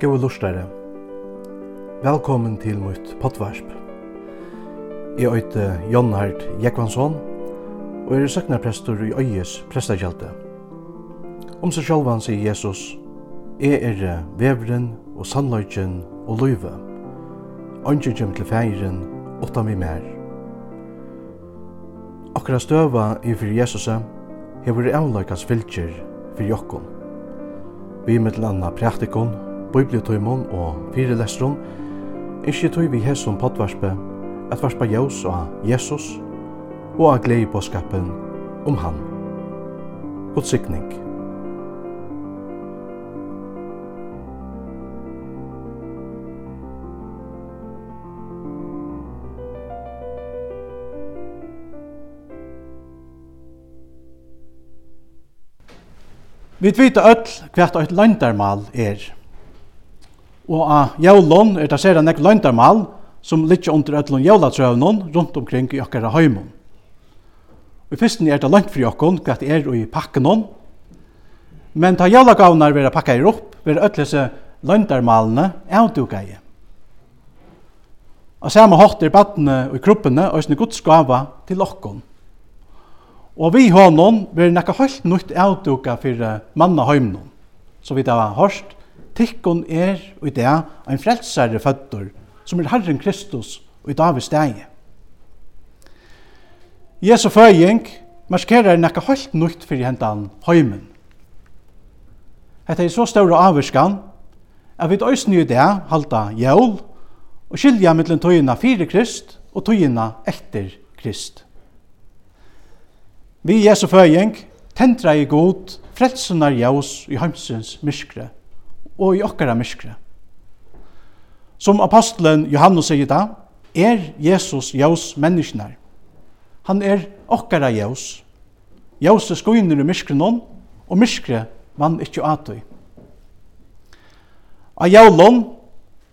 Gåa lustare. Velkommen til mitt potvarsp. Jeg øyte Jon Hart Jekvansson, og er søknarprestor i Øyes prestakjelte. Om seg sjálvan sier Jesus, Jeg er vevren og sannløyken og løyve. Ønsker kjem til feiren, åtta mi mer. Akkurat støva i fyrir Jesusa, hever avløykans fylkjer fyrir jokkon. Vi mittel anna praktikon, bibliotøymon og fyrelestron, ikkje tøy vi hesson potvarspe, at varspa jaus og Jesus, og av glei på skapen om han. God sikning. Vi vet öll hvert eit landarmal er. Og av jævlån er det sere nekk løgndarmal som ligger under ætlån jævlatrøvnån rundt omkring i okkara høymon. Og fyrsten er det langt fri okkon, hva det er i pakkenån. Men ta jævlagavnar vera pakka er opp, vera ætlese løgndarmalene avduga i. Og samme hatt er badene og kroppene og sin godsgava til okkon. Og vi hånden vera nekka høylt nytt avduka fyrir manna høymnon. Så vi da har hørt, Tikkun er i det ein frelsare føtter, som er Herren Kristus og i Davids degi. Jesu føying markerer nekka holdt nukt fyrir hendan høymen. Hetta er så større avvirskan, at vi døysni i det halda jævl, og skilja mittlen tøyina fyrir krist og tøyina etter krist. Vi Jesu føying tentra i god frelsunar jævs i heimsins myskre og i okkara myskre. Som apostelen Johannes sier da, er Jesus jævs menneskene. Han er okkara jævs. Jævs er skoiner i myskre noen, og myskre vann ikkje atøy. A jævlån,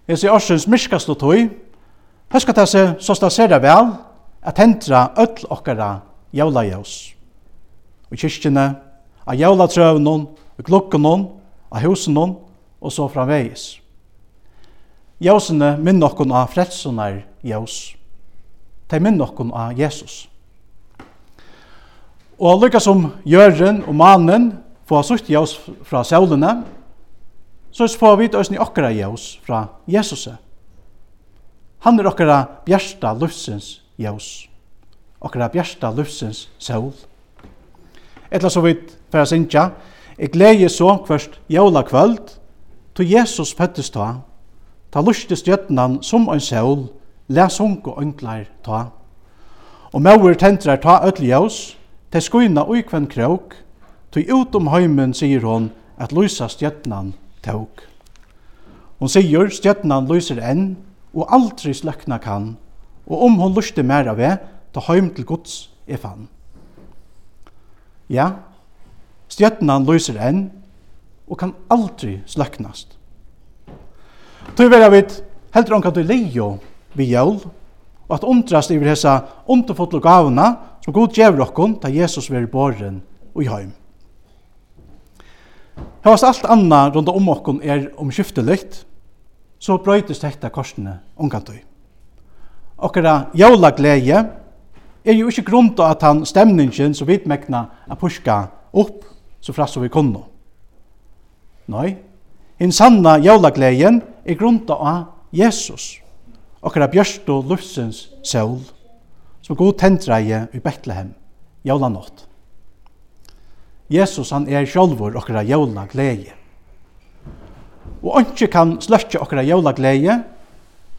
jeg sier årsens myskast og tøy, høskat jeg seg så stasera vel, at hentra öll okkara jævla jævs. Og kyrkjene, a jævla trøvnån, og klokkenån, a husenån, og så framvegis. Jøsene minn nokkun av frelsunar jøs. De minn nokkun av Jesus. Og lykka som jøren og mannen få sutt jaus fra sjålene, så får vi ni okkara jaus fra Jesus. Han er okkara bjersta lufsins jøs. Okkara bjersta lufsins sjål. Etla så vidt for jeg synsja, jeg gleder så hverst jævla kvöld, Til Jesus føddes ta, ta lustes gjøtnan som en sjål, les hunko ønklar ta. Og mauer tentrar ta ötli jævs, te skuina uikvenn krok, til utom heimen sier hon at lysa stjøtnan tåg. Hon sier stjøtnan lyser enn, og aldri sløkna kan, og om hon luste mer av det, ta heim til Guds er fann. Ja, stjøtnan lyser enn, og kan aldri sløknast. Tøy vera vit heldur onkan til leio við jól og at undrast yfir hesa underfotlu gávuna som Gud gjevur okkum ta Jesus veri boren og i heim. Hevast alt anna rundt om okkum er omskiftelikt, så brøytist hekta korsene tøy. Okkara jóla gleie er jo ikkje grunda at han stemningen som vi megna er puska opp så frast som vi kunne. Nei, en sanna jævlagleien er grunda av Jesus, okkara bjørst og luftsens sjål, som god tendreie i Betlehem, jólanått. Jesus han er sjálfur okkara jólagleie. Og ønske kan sløtje okkara jólagleie,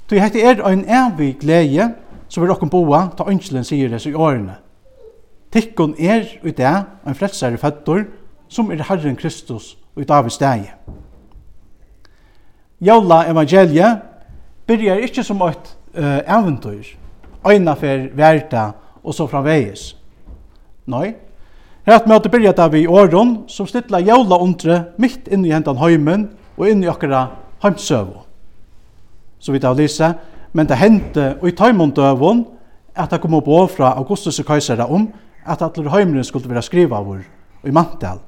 tog hette er ein evig gleie som er okken boa, ta ønskelen sier det i årene. Tikkun er ut det, en frelsare føttor, som er Herren Kristus og i Davids deg. Jævla evangeliet byrjar ikkje som eit uh, eventyr, øyna fer verda og så framvegis. Nei, her at møte byrjar det vi i åren som stilla jævla undre mitt inn i hendan høymen og inn i okkara heimsøvo. Så vidt av Lise, men det hendte og i taimondøvun at det kom opp fra Augustus og Kaisera om at atler heimren skulle være skriva vår og i mantel.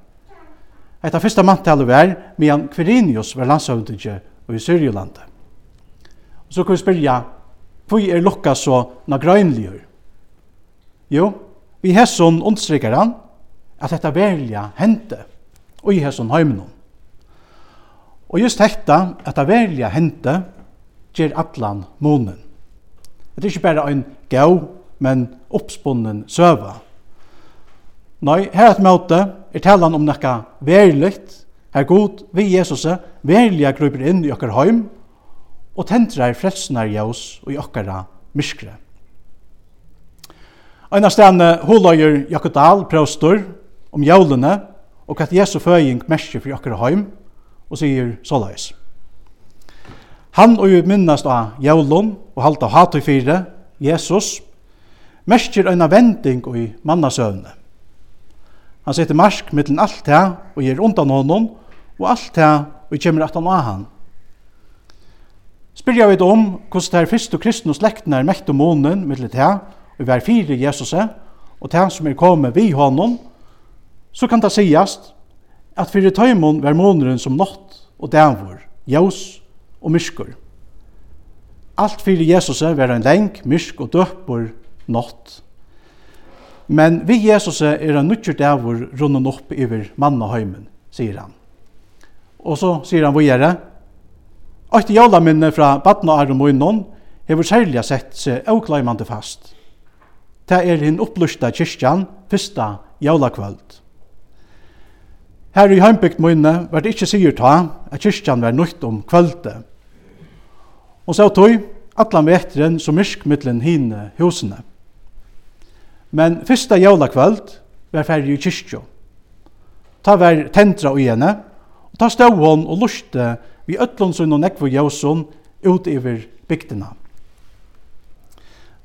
Etta fyrsta manntalet var medan Quirinius var landsøvndige og i Syrjulande. Og så kan vi spyrja, hvor er Lukka så nagrøynligur? Jo, vi hesson understryker han at dette velja hente og i hesson heimenon. Og just hekta at det verliga hente ger atlan månen. Det er ikke bare en gau, men oppspunnen søva. Nei, her et møte er talan om nekka verligt, her god vi Jesus verliga gruper inn i okkar heim og tendrar frelsnar jaus og i okkara myskre. Einar stane holøyer Jakob Dahl prøvstor om jólene og at Jesu føying merker for okkara heim og sier såleis. Han og jo minnast av jólun og halda hatt i fire, Jesus, merker eina vending i mannasøvnet. Han setter marsk mittlen alt det og gir undan honom, og alt det og kjemmer at han av han. Spyrja vi om hvordan det er fyrst og kristne og slektene er mekt og månen mittlen det, og vi er fire Jesus, og det som er kommet vi honom, så kan det sies at fyrir tøymon var måneren som nått og dævor, jaus og myskur. Alt fyrir Jesus var en leng, mysk og døpor nått Men vi Jesus er en nødgjør dævor runnen opp iver mannaheimen, sier han. Og så sier han hva gjør det? Eit jævla fra badna arum og munnen, hever særlig sett seg avklaimande fast. Det er hinn opplusta kyrkjan fyrsta jævla kvöld. Her i heimbygd munne var det ikkje sier ta at kyrkjan var nøyt om kvölde. Og så tog, atlan vektren som myrsk mittlen hine hosene. Men fyrsta jólakvöld var færre i kyrkjo. Ta var tentra og henne, og ta stå hon og luste vi Øtlundsund og Nekvo Jøsson ut iver bygdina.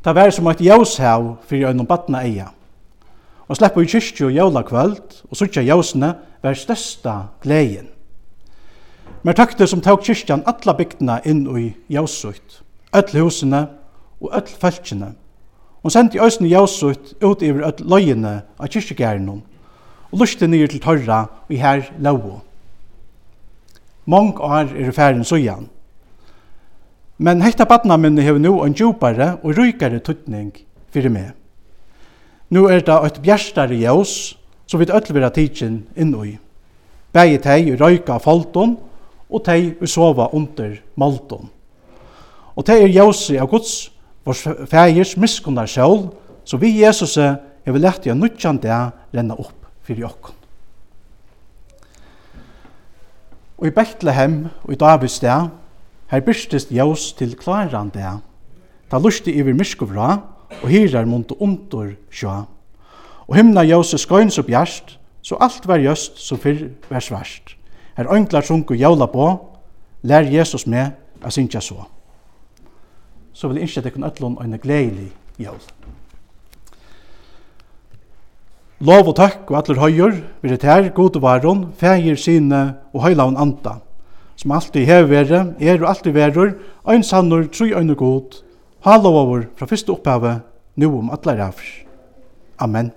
Ta var som eit jævshav fyrir øynum batna eia. Og sleppa i kyrkjo jólakvöld og sutja jøsene var størsta gleien. Men takte som tåg kyrkjan alla bygdina inn i jævsut, öll husene og öll fölkjene, Hon sendi øysen jævsut ut iver öll løyene av kyrkjegærenon, og lusti nir til torra og i her lauo. Mong år er færen søyan. Men hekta badna minni hefur nu en djupare og rykare tuttning fyrir meg. Nu er det eit bjerstare jævs som vi öll vera tidsin inn i. Begge teg i røyka falton og teg i sova under malton. Og teg er jævsi av Guds vår fægers miskunnar sjål, så vi Jesus er vi lett i nødjan det renna opp fyrir okkon. Og i Betlehem og i Davids det, her byrstist jævs til klaran det, ta lusti iver miskovra, og hirar mont og ondur sjå. Og himna jævs er skøyns og bjerst, så alt var jøst som fyrr var svært. Her øynglar sunko jævla på, lær Jesus med a synkja så så vil jeg ikke at jeg og en gledelig jævl. Lov og takk og atler høyer, vi er her, god og varon, fægir sine og høylaun anda, som alltid hever være, er og alltid verur, ein sannur, tru og god, halov over fra fyrste opphavet, nu om atler avr. Amen.